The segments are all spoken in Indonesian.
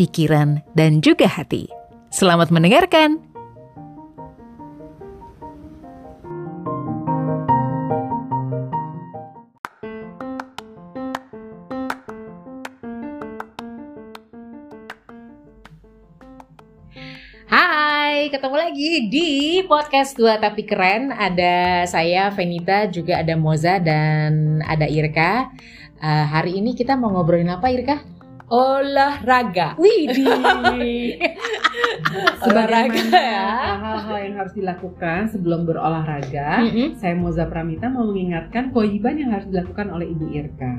pikiran, dan juga hati. Selamat mendengarkan! Ketemu lagi di podcast Dua Tapi Keren. Ada saya Venita, juga ada Moza dan ada Irka. Uh, hari ini kita mau ngobrolin apa Irka? Olahraga. Wih, olahraga ya. Hal-hal yang harus dilakukan sebelum berolahraga. Mm -hmm. Saya Moza Pramita mau mengingatkan kewajiban yang harus dilakukan oleh Ibu Irka.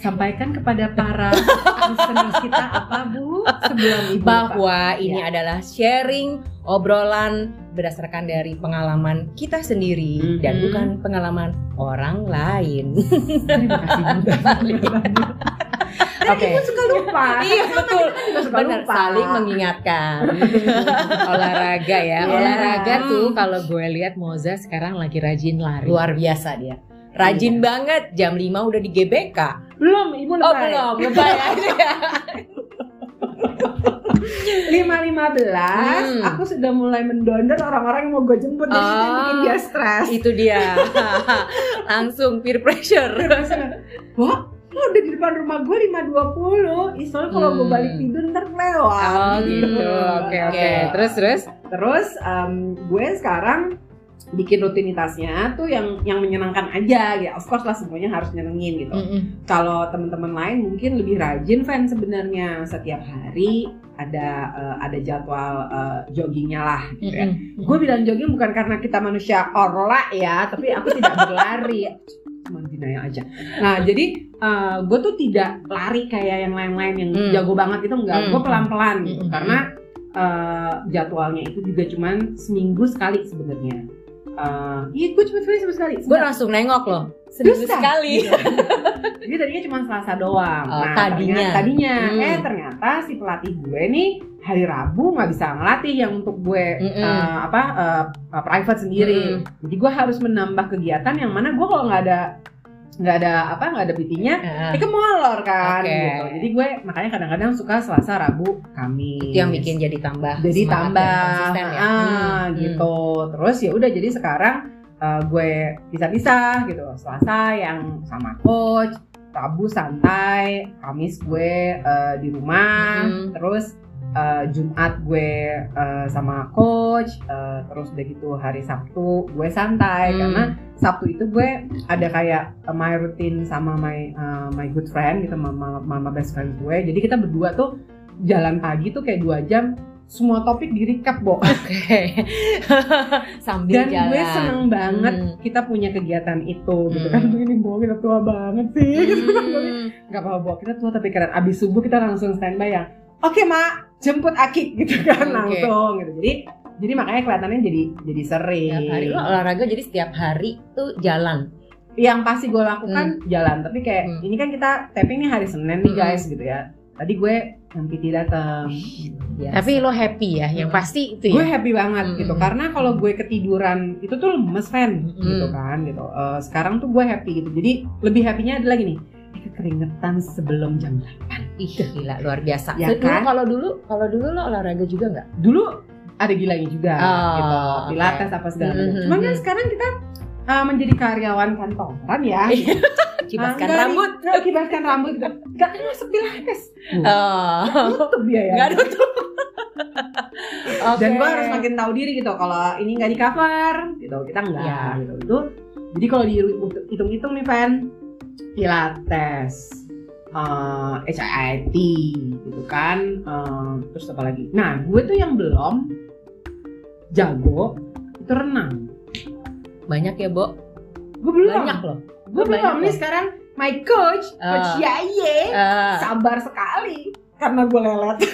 Sampaikan kepada para listeners kita apa Bu sebelum Ibu bahwa Pak. ini Ya. adalah sharing obrolan berdasarkan dari pengalaman kita sendiri Mhm. dan bukan pengalaman orang lain. Terima kasih Bu. Oke. Ibu suka lupa. Iya betul. suka Benar lupa. saling mengingatkan. olahraga ya. Iya. Olahraga tuh kalau gue lihat Moza sekarang lagi rajin lari. Luar biasa dia. Rajin Iya. banget jam 5 udah di GBK. Belum, Ibu Oh lebay. belum, lebay aja ya. lima lima belas Hmm. aku sudah mulai mendondor orang-orang yang mau gue jemput jadi Oh. bikin dia stres Itu dia. Langsung peer pressure. wah lo udah di depan rumah gue lima dua puluh soalnya kalau gue Hmm. balik tidur ntar lewat Oh gitu. Oke oke. Oke. Terus terus. terus em, gue sekarang bikin rutinitasnya tuh yang yang menyenangkan aja ya of course lah semuanya harus nyenengin gitu Mm-mm. kalau teman-teman lain mungkin lebih rajin fan sebenarnya setiap hari ada eh, ada jadwal eh, joggingnya lah gitu ya Mm-mm. gue bilang jogging bukan karena kita manusia orla ya tapi aku tidak berlari denial aja nah jadi gue tuh tidak lari kayak yang lain-lain yang Hmm. jago banget itu enggak Hmm. gue pelan-pelan gitu Hmm. karena eh, jadwalnya itu juga cuman seminggu sekali sebenarnya Eh, iya gue cuma seminggu sekali Gue langsung nengok loh. Seminggu sekali. jadi tadinya cuma Selasa doang Oh, tadinya. ternyata, tadinya Hmm. eh ternyata si pelatih gue nih hari Rabu nggak bisa ngelatih yang untuk gue Mm-mm. eh, apa eh, eh, private sendiri Mm-mm. jadi gue harus menambah kegiatan yang mana gue kalau nggak ada nggak ada apa nggak ada PT-nya Heeh. itu molor kan Oke. gitu jadi gue makanya kadang-kadang suka Selasa Rabu Kamis Itu yang bikin jadi tambah. jadi semangat tambah ya. ah, Hmm, gitu terus ya udah jadi sekarang eh, gue pisah-pisah gitu Selasa yang sama coach Rabu santai Kamis gue eh, di rumah Hmm. terus eh, Jumat gue eh, sama coach eh, terus udah gitu hari Sabtu gue santai Hmm. karena Sabtu itu gue ada kayak eh, my routine sama my eh, my good friend gitu mama mama best friend gue jadi kita berdua tuh jalan pagi tuh kayak dua jam semua topik di recap Bo Oke. Sambil dan jalan. gue seneng banget Hmm. kita punya kegiatan itu gitu Hmm. kan ini Bo kita tua banget sih gitu kan Hmm. nggak apa-apa Bo kita tua tapi keren abis subuh kita langsung standby yang oke mak jemput Aki gitu kan Oke. langsung gitu jadi jadi makanya kelihatannya jadi jadi sering Setiap hari lo olahraga jadi setiap hari tuh jalan. yang pasti gue lakukan jalan tapi kayak Hmm. ini kan kita tapping nih hari Senin nih Hmm. guys gitu ya tadi gue yang PT datang Biasa. Tapi lo happy ya, yang Mm. pasti itu gue ya. happy banget Hmm. gitu karena kalau gue ketiduran itu tuh lemes fan Hmm. gitu kan gitu Eh, sekarang tuh gue happy gitu jadi lebih happynya ada lagi nih eh, keringetan sebelum jam 8 Ih, gila luar biasa. Ya Dulu kan? kalau dulu kalau dulu lo olahraga juga nggak? dulu ada gilanya juga Oh, gitu pilates apa segala macam Mhm. cuman kan sekarang kita uh, menjadi karyawan kantoran ya Iya. Kibaskan nggak rambut. di- nggak kibaskan rambut gitu nggak kan masuk pilates Oh. tutup dia ya Nggak tutup. Oke. dan gue harus makin tahu diri gitu kalau ini nggak di cover gitu kita enggak Iya. gitu itu jadi kalau dihitung-hitung nih fan pilates eh HIIT gitu kan eh, terus apa lagi nah gue tuh yang belum jago itu renang banyak ya, Bo. gue belum Banyak loh. gue belum nih sekarang my coach coach Ah. Yaye Eh, sabar sekali karena gue lelet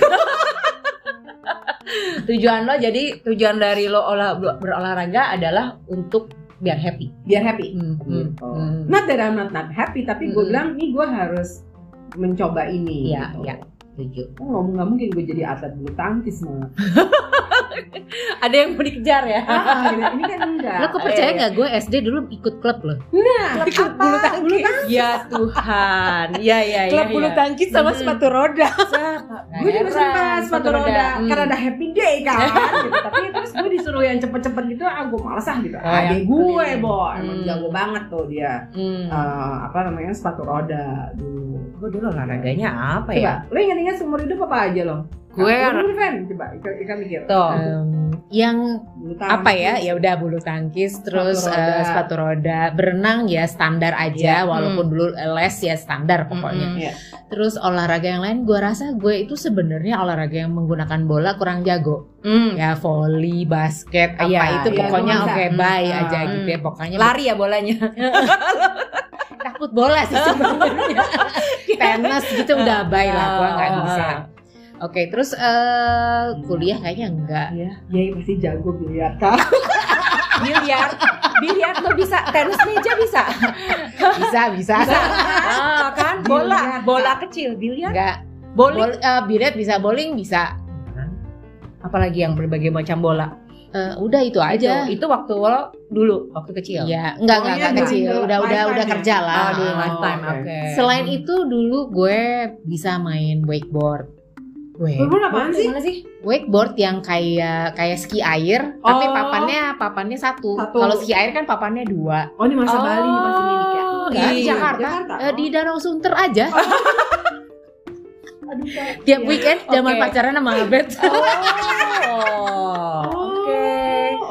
tujuan lo jadi tujuan dari lo olah berolahraga adalah untuk biar happy. biar happy Hmm, hmm, gitu. hmm. not that I'm not not happy tapi gue Mm-mm. bilang nih gue harus mencoba ini Iya, gitu. iya. Setuju. Oh, nggak nggak mungkin gue jadi atlet bulu tangkis mah Ada yang mau dikejar ya? ah, gitu. ini kan enggak Lo kok percaya nggak gue SD dulu ikut klub loh? nah Klub apa? bulu tangkis. bulu tangkis Ya Tuhan. Ya ya ya. Klub bulu ya. tangkis sama Hmm. sepatu roda. gue juga sempat sepatu roda Hmm. karena ada happy day kan gitu. tapi terus gue disuruh yang cepet-cepet gitu ah gue malas ah gitu adek yang gue clean. bo emang Hmm. jago banget tuh dia Hmm. Eh, apa namanya sepatu roda dulu Gue dulu olahraganya apa coba ya? lo ingat-ingat seumur hidup apa aja lo Gue Nah, dulu, Fen. coba mikir Tuh. Em, yang apa ya ya udah bulu tangkis terus Sepatu eh, roda. sepatu roda berenang ya standar aja Iya. walaupun dulu les ya standar pokoknya Mm-mm. Iya. terus olahraga yang lain gue rasa gue itu sebenarnya olahraga yang menggunakan bola kurang jago Hmm. ya volley basket apa Iya, itu iya, pokoknya oke bye Hmm. aja gitu ya Hmm. pokoknya Lari ya bolanya. takut bola sih sebenarnya tenis gitu udah bye lah gue nggak bisa oke terus eh, kuliah kayaknya enggak Iya, Yai pasti jago biliar kan. Biliar, biliar tuh bisa, tenis meja bisa. bisa bisa, Bisa. Ah, kan bola, Biliar. bola kecil, biliar, enggak bowling. Bol, eh, biliar bisa bowling bisa Apalagi yang berbagai macam bola. Eh, udah itu aja Itu, itu waktu lo dulu, waktu kecil. Iya, enggak enggak Pokoknya enggak during kecil, udah udah udah ya? kerja lah. Oh, dulu Oh, lifetime, oke. oke. Selain itu dulu gue bisa main wakeboard. Berbun apaan sih? Mana sih? Wakeboard yang kayak kayak ski air, tapi Oh. papannya papannya satu. Satu. Kalau ski air kan papannya dua. Oh, ini masa Bali nih pasti minik ya. Enggak, di Iya, Jakarta. Jakarta. Eh, di Danau Sunter aja. Aduh, Kak. Tiap Iya. weekend zaman Oke. pacaran sama Abed. Oh, oke.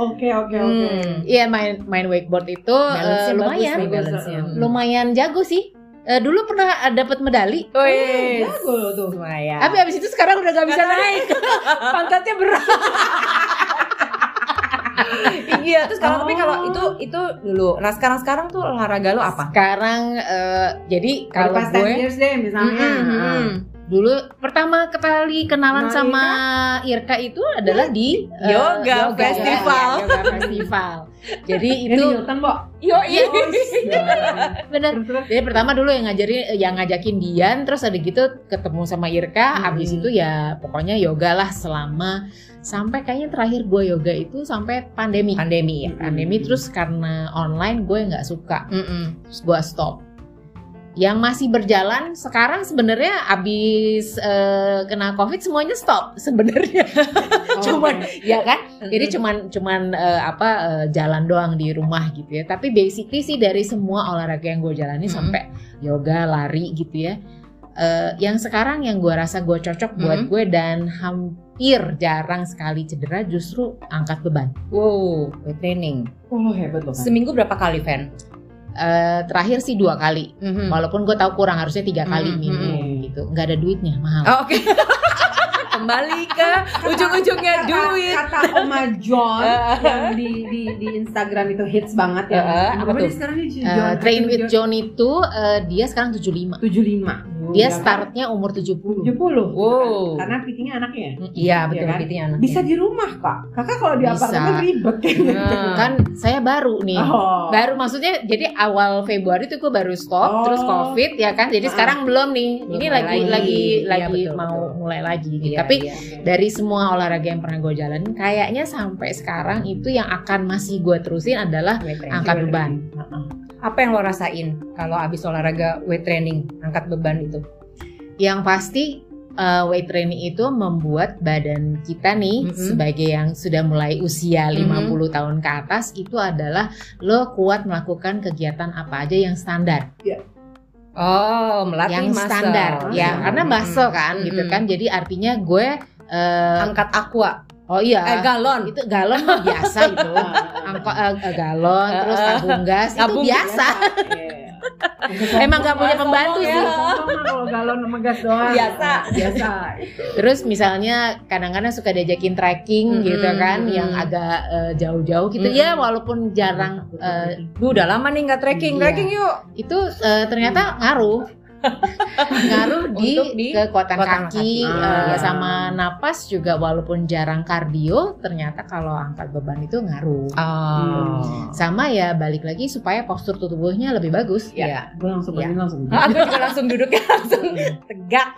Oke, oke, oke. Hmm. Iya main main wakeboard itu Balance-nya lumayan, bagus nih lumayan jago sih. Eh, dulu pernah dapat medali. Wih, Jago lo tuh. lumayan. Tapi abis itu sekarang udah gak bisa naik. Pantatnya berat. Iya, terus kalau tapi Oh. kalau itu itu dulu. Nah, sekarang-sekarang tuh olahraga lo apa? Sekarang eh, jadi Kalau kalau pas 10 gue years deh misalnya. Mm-mm. dulu pertama kali kenalan Nah, sama Irka itu adalah di eh, Yoga Festival. ya, yoga festival. Jadi Itu. Yo, iya. terus. Jadi pertama dulu yang ngajarin yang ngajakin Dian terus ada gitu ketemu sama Irka Hmm. habis itu ya pokoknya yoga lah selama sampai kayaknya terakhir gue yoga itu sampai pandemi. Pandemi ya. Pandemi terus karena online gue nggak suka Mm-mm. terus gue stop. Yang masih berjalan sekarang sebenarnya abis eh, kena covid semuanya stop sebenarnya. Oh, cuman ya kan jadi cuman cuman eh, apa eh, jalan doang di rumah gitu ya. Tapi basically sih dari semua olahraga yang gue jalani Mhm. sampai yoga, lari gitu ya. eh, yang sekarang yang gue rasa gue cocok buat Mhm. gue dan hampir jarang sekali cedera justru angkat beban. Wow, weight training. Oh, hebat loh. Kan. Seminggu berapa kali, Fen? Eh, terakhir sih dua kali. Mhm. Walaupun gue tahu kurang harusnya tiga kali Mhm. minimum gitu. Nggak ada duitnya mahal. Oh, Oke. Kembali ke ujung-ujungnya Kata- duit. Kata Oma John yang di, di di Instagram itu hits banget ya. Heeh, apa tuh? sekarang Eh, John? Train with John itu eh, dia sekarang 75. 75. Dia Ya kan? startnya umur 70. 70. Wow. Karena pitingnya anaknya ya. Iya, betul kan? pitingnya anaknya. Bisa di rumah, Kak. Kakak kalau di Bisa. apartemen ribet Nah. Kan saya baru nih. Oh. Baru maksudnya jadi awal Februari itu gue baru stop Oh. terus Covid ya kan. Jadi Ah. sekarang belum nih. Belum Ini lagi lagi. lagi Iya, lagi betul, mau betul. mulai lagi gitu. Iya, Tapi iya. dari semua olahraga yang pernah gue jalanin kayaknya sampai sekarang itu yang akan masih gue terusin adalah training. angkat beban. Apa yang lo rasain kalau abis olahraga weight training, angkat beban itu? Yang pasti uh, weight training itu membuat badan kita nih Mhm. sebagai yang sudah mulai usia Mhm. 50 tahun ke atas itu adalah lo kuat melakukan kegiatan apa aja yang standar. Oh, melatih yang muscle. standar ya Hmm. karena muscle kan Mm-mm. gitu kan jadi artinya gue eh, Angkat aqua. Oh iya Eh, galon. itu galon mah biasa itu angkot eh, eh, galon terus tabung gas itu biasa Iya. emang gak punya pembantu sih ya. Kalau galon sama gas doang. Biasa. Biasa. terus misalnya kadang-kadang suka diajakin trekking Mm-mm, gitu kan yang agak eh, jauh-jauh gitu Mm-mm. ya walaupun jarang eh, Duh, udah lama nih nggak trekking. Iya. Trekking yuk. itu eh, ternyata ngaruh ngaruh di, di kekuatan kekuatan kaki, kaki. eh, Ah. ya sama napas juga walaupun jarang kardio ternyata kalau angkat beban itu ngaruh. Oh. Sama ya balik lagi supaya postur tubuhnya lebih bagus. Iya. Gue langsung begini langsung. Ah, aku juga langsung duduknya langsung tegak.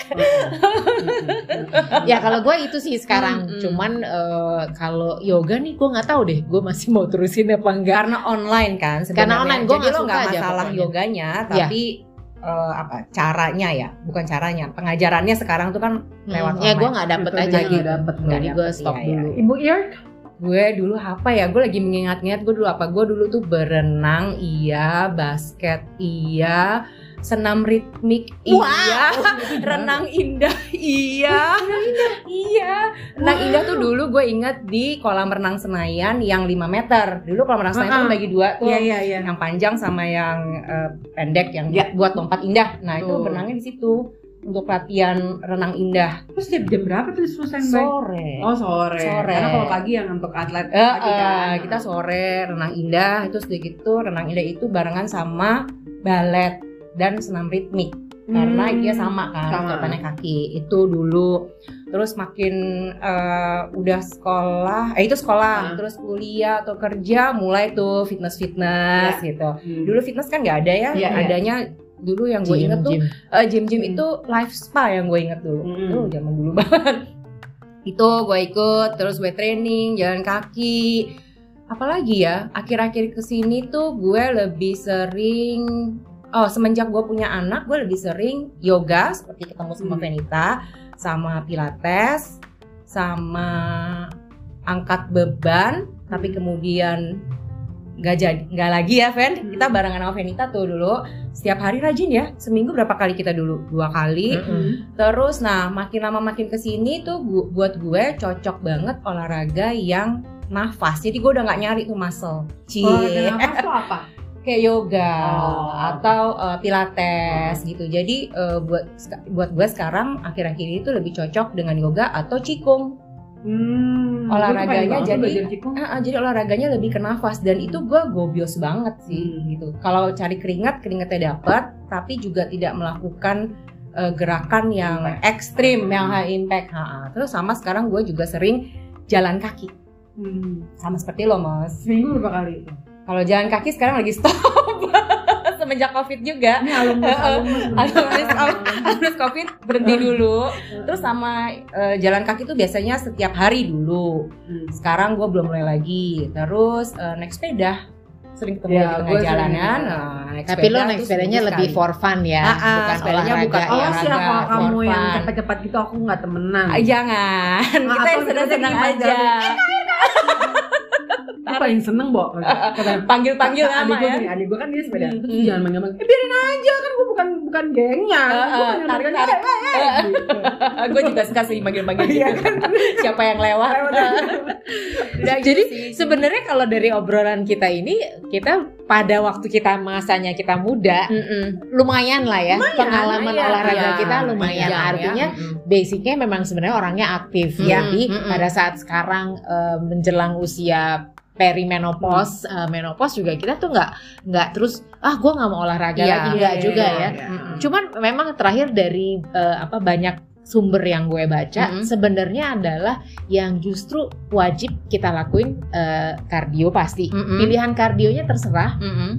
ya kalau gue itu sih sekarang. Hmm, hmm. Cuman eh, kalau yoga nih gue nggak tahu deh, gue masih mau terusin apa enggak. Karena online kan sebenarnya. Karena online, Jadi nggak suka aja masalah pokoknya. yoganya, Iya. tapi eh, apa caranya ya, bukan caranya. Pengajarannya sekarang tuh kan lewat Hmm, ya gue online. nggak dapet Betul, aja gitu. nggak dapet, Jadi nggak gue dapet, stop iya, iya. dulu. Ibu Irk? Gue dulu apa ya? Gue lagi mengingat-ingat gue dulu apa? Gue dulu tuh berenang, iya, basket, iya, senam ritmik, iya, renang indah, iya, iya. Renang indah tuh dulu gue inget di kolam renang Senayan yang 5 meter. Dulu kolam renang Senayan tuh Ah, ah. bagi dua tuh. Iya iya iya. yang panjang sama yang eh, pendek yang Ya. buat lompat indah. Nah, itu Betul. berenangnya di situ untuk latihan renang indah Terus jam, jam berapa tuh selesai Mbak? sore. Oh sore. Sore. Karena kalau pagi yang untuk atlet Eh, pagi eh, kan. kita sore renang indah itu sedikit tuh renang indah itu barengan sama balet dan senam ritmik karena Hmm. dia sama kan Sama. kekuatannya kaki itu dulu terus makin eh, udah sekolah eh itu sekolah Ah. terus kuliah atau kerja mulai tuh fitness fitness gitu Hmm. dulu fitness kan nggak ada ya Iya, iya. adanya dulu yang gue Gym, inget tuh gym. eh, gym-gym Hmm. itu life spa yang gue inget dulu Hmm. itu zaman dulu banget itu gue ikut terus gue training jalan kaki apalagi ya akhir-akhir ke sini tuh gue lebih sering oh semenjak gue punya anak gue lebih sering yoga seperti ketemu sama Hmm. Venita sama pilates sama angkat beban tapi Hmm. kemudian nggak jadi nggak lagi ya Ven Hmm. kita barengan sama Venita tuh dulu. Setiap hari rajin ya seminggu berapa kali kita dulu? Dua kali. Mm-mm. terus nah makin lama makin ke sini tuh gu- buat gue cocok banget olahraga yang nafas. Jadi gue udah nggak nyari tuh muscle. Cie. Olahraga nafas tuh apa? kayak yoga Oh. atau uh, pilates gitu. Jadi uh, buat buat gue sekarang akhir-akhir ini tuh lebih cocok dengan yoga atau qigong Hmm, Olahraganya jadi-. Ah, ah, jadi olahraganya lebih ke nafas dan itu gue gobios banget sih Hmm. gitu. Kalau cari keringat, keringatnya dapat, tapi juga tidak melakukan eh, gerakan yang Impact. ekstrim, yang high impact. Ha, ha. Terus sama sekarang gue juga sering jalan kaki, Hmm. sama seperti lo mas. Seminggu berapa kali? Kalau jalan kaki sekarang lagi stop semenjak covid juga. Ini alumnus alumnus. Covid berhenti dulu. Terus sama eh, jalan kaki tuh biasanya setiap hari dulu. Hmm. sekarang gue belum mulai lagi terus eh, naik sepeda sering ketemu Ya, di tengah gua sering jalan kan juga. nah, naik Tapi lo naik sepedanya lebih sekali. for fun ya, Ah, ah, bukan sepedanya olahraga. bukan ya. Oh olahraga. sih kalau for kamu yang cepat-cepat gitu aku nggak temenan. Ah, jangan Nah, kita yang senang-senang kita aja Aku paling seneng, Bo. Kata panggil-panggil adik nama gue ya gini, adik gue kan dia sepeda. Hmm. Terus jangan manggil-manggil. Eh biarin aja kan gue bukan bukan gengnya. Eh, Gue eh, manggil-manggil, tarik-tarik. "Eh, eh, eh," gitu. gue juga suka sih manggil-manggil Iya gitu siapa yang lewat Udah gitu Jadi sih. sebenarnya kalau dari obrolan kita ini, kita pada waktu kita masanya kita muda, Mm-mm. lumayan lah ya pengalaman lumayan, olahraga iya. kita lumayan. Iya, Artinya ya. Basicnya memang sebenarnya orangnya aktif. Mm, Jadi mm, mm. pada saat sekarang eh, menjelang usia perimenopause, eh, menopause juga kita tuh nggak nggak terus ah gue nggak mau olahraga Iya, lagi iya, nggak iya, juga iya, ya. iya. Mm-mm. Cuman memang terakhir dari eh, apa banyak sumber yang gue baca Mm-mm. sebenarnya adalah yang justru wajib kita lakuin eh, kardio pasti. Mm-mm. Pilihan kardionya terserah, Mm-mm.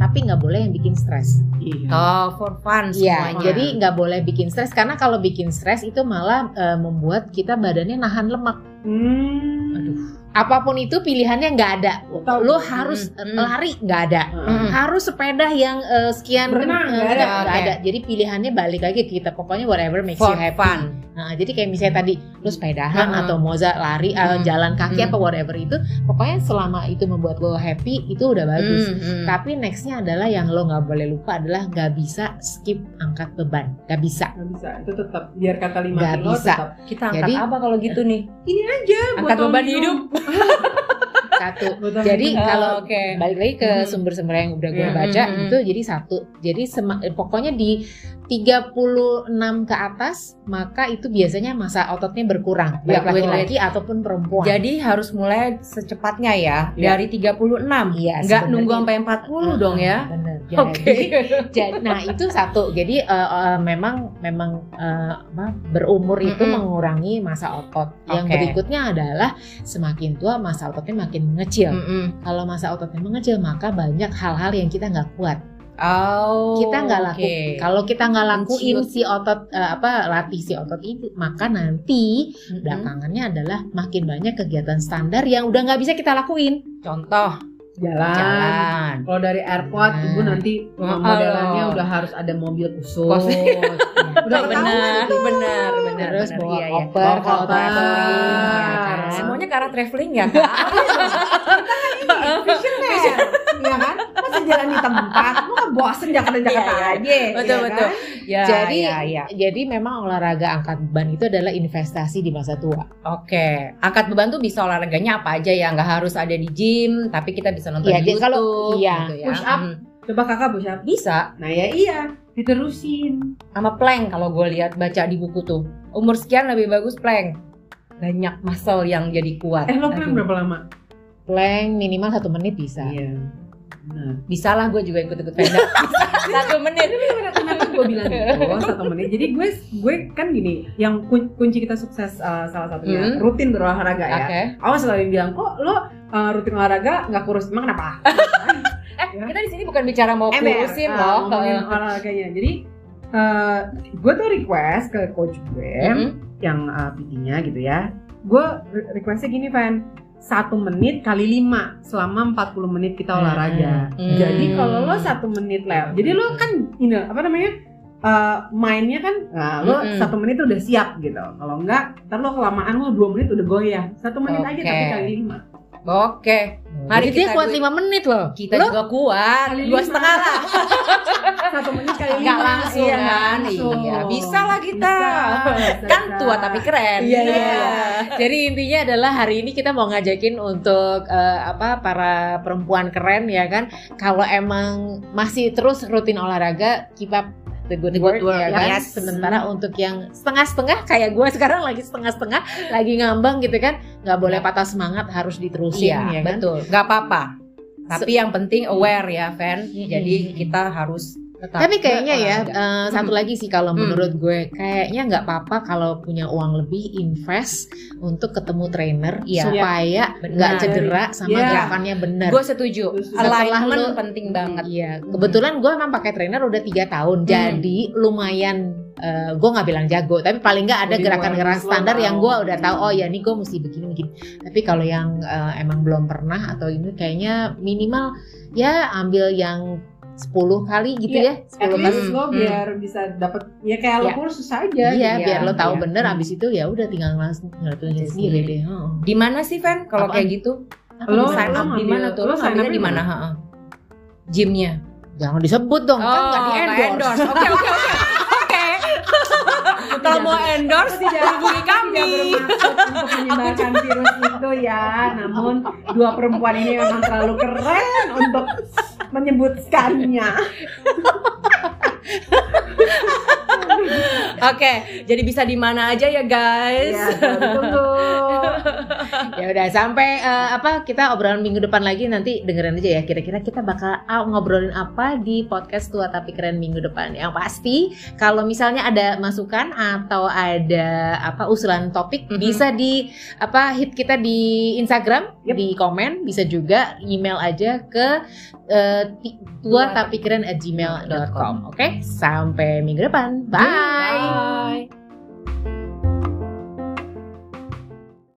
tapi nggak boleh yang bikin stres. Iya. oh for fun Iya, semuanya jadi nggak boleh bikin stres karena kalau bikin stres itu malah eh, membuat kita badannya nahan lemak. Hmm. Aduh. Apa pun itu pilihannya nggak ada. Betul. Lo harus Mm, eh, mm. lari nggak ada. Mm-mm. Harus sepeda yang eh, sekian Berenang, eh, nggak ada. ada. Jadi pilihannya balik lagi ke kita. Pokoknya whatever makes for you happy. fun Nah, jadi kayak misalnya tadi lo sepedahan Mm-mm. atau moza lari, Mm. jalan kaki Mm. apa whatever itu, pokoknya selama itu membuat lo happy itu udah bagus. Tapi nextnya adalah yang lo nggak boleh lupa adalah nggak bisa skip angkat beban, nggak bisa. Nggak bisa, itu tetap biar kata lima Nggak kilo bisa. tetap kita angkat Jadi- apa kalau gitu nih aja angkat beban hidup satu. Betul. Jadi Oh, kalau oke. balik lagi ke Hmm. sumber-sumber yang udah gue Hmm, baca hmm, hmm. itu jadi satu. Jadi eh, pokoknya di 36 ke atas maka itu biasanya masa ototnya berkurang Ya, baik laki-laki ataupun perempuan. Jadi harus mulai secepatnya ya, Iya. dari 36. Iya, Nggak sebenarnya. nunggu sampai 40 dong ya. Bener. Oke. Jadi, jadi- nah itu satu. Jadi eh, eh, memang memang apa, berumur itu Mm-mm. mengurangi masa otot. Yang Oke. berikutnya adalah semakin tua masa ototnya makin mengecil. Mm-mm. Kalau masa ototnya mengecil maka banyak hal-hal yang kita nggak kuat. Oh. kita nggak laku kalau kita nggak lakuin Menciut. si otot eh, apa latih si otot itu maka nanti Mm-mm. belakangannya adalah makin banyak kegiatan standar yang udah nggak bisa kita lakuin Contoh jalan. jalan. Kalau dari airport Nah. ibu nanti Oh, modelannya oh. udah harus ada mobil khusus. Udah benar, benar, benar. terus benar. bawa Iya, iya. koper kalau koper. traveling ya kan Semuanya arah traveling ya kak? Visioner, ya kan? Jalan di tempat, lu kan bosen Jakarta Jakarta Iya, iya. aja. Betul, ya betul. kan? ya, Jadi ya, ya. jadi memang olahraga angkat beban itu adalah investasi di masa tua. Oke, angkat beban tuh bisa olahraganya apa aja ya, nggak harus ada di gym, tapi kita bisa nonton Iya, di jadi YouTube. kalau- iya. gitu ya. Push up. Hmm. Coba kakak push up. Bisa, Nah ya iya, diterusin. sama plank kalau gue lihat baca di buku tuh. Umur sekian lebih bagus plank. Banyak muscle yang jadi kuat. Eh lo plank berapa lama? Plank minimal satu menit bisa. Iya. Benar. Bisa lah gue juga ikut-ikut penda. Satu menit. Kenapa gue bilang gitu satu menit? Jadi gue gue kan gini, yang kun- kunci kita sukses uh, salah satunya Hmm. rutin berolahraga ya. Oke. Awas selalu bilang kok lo uh, rutin olahraga nggak kurus emang kenapa? Eh, kita di sini bukan bicara mau kurusin uh, loh. olahraganya. Jadi uh, gue tuh request ke coach gue Hmm. yang uh, PT-nya gitu ya. Gue re- requestnya gini, Van. Satu menit kali lima selama 40 menit kita olahraga. Hmm. Jadi kalau lo satu menit lewat, jadi lo kan ini apa namanya uh, mainnya kan, nah, lo Mm-mm. satu menit udah siap gitu. Kalau enggak, ntar lo kelamaan lo dua menit udah goyah. Satu menit aja Oke. tapi kali lima. Oke, Mari Jadi dia kita kuat gue- 5 menit loh. kita Lo juga kuat. Dua lima. setengah lah. Satu menit kali lima. Nggak langsung Iya, kan? langsung. Iya, bisa lah kita. Bisa, Kan bisa. tua tapi keren. Iya, iya. Jadi intinya adalah hari ini kita mau ngajakin untuk eh, apa para perempuan keren ya kan. Kalau emang masih terus rutin olahraga, up the good, The work, good work, ya kan. yes. Sementara untuk yang setengah-setengah kayak gue sekarang lagi setengah-setengah, lagi ngambang gitu kan, nggak boleh patah semangat, harus diterusin Iya, ya kan. betul. Gak apa-apa. Tapi yang penting aware ya, Fan. Jadi kita harus tetap Tapi kayaknya ya eh, satu lagi sih kalau Hmm. menurut gue kayaknya nggak apa-apa kalau punya uang lebih invest untuk ketemu trainer Iya. supaya nggak cedera sama Iya. gerakannya benar. Gue setuju. Setelah lu- penting banget. Iya, kebetulan gue emang pakai trainer udah tiga tahun, Hmm. jadi lumayan eh, gue nggak bilang jago, tapi paling nggak ada gerakan-gerakan standar yang gue udah tahu. Oh ya, ini gue mesti begini begini. Tapi kalau yang eh, emang belum pernah atau ini kayaknya minimal ya ambil yang 10 kali gitu Iya, ya, At 10 kali. lo Hmm. biar bisa dapat ya kayak lo Iya. kursus aja. Iya, gitu. biar lo tahu Iya. bener. Abis itu ya udah tinggal langsung ngelakuin Aja sendiri deh. Heeh. Di mana sih, Fan? Kalau kayak gitu? Apa Lo- sign up di mana tuh? lo sign up di di mana? heeh? Gymnya. Jangan disebut dong, kan nggak di nggak endorse. Oke, oke, oke. Oke. Kalau mau endorse tidak hubungi kami. tidak bermaksud untuk menyebarkan virus itu ya. Namun dua perempuan ini memang terlalu keren untuk menyebutkannya Oke, jadi bisa di mana aja ya guys. ya tunggu. Ya udah sampai eh, apa kita obrolan minggu depan lagi. Nanti dengerin aja ya. Kira-kira kita bakal ah, ngobrolin apa di podcast tua tapi keren minggu depan. Yang pasti kalau misalnya ada masukan atau ada apa usulan topik Mhm. bisa di apa hit kita di Instagram Yep. di komen. Bisa juga email aja ke eh, ti- tua tapi keren at gmail.com oke sampai minggu depan. Bye. Bye.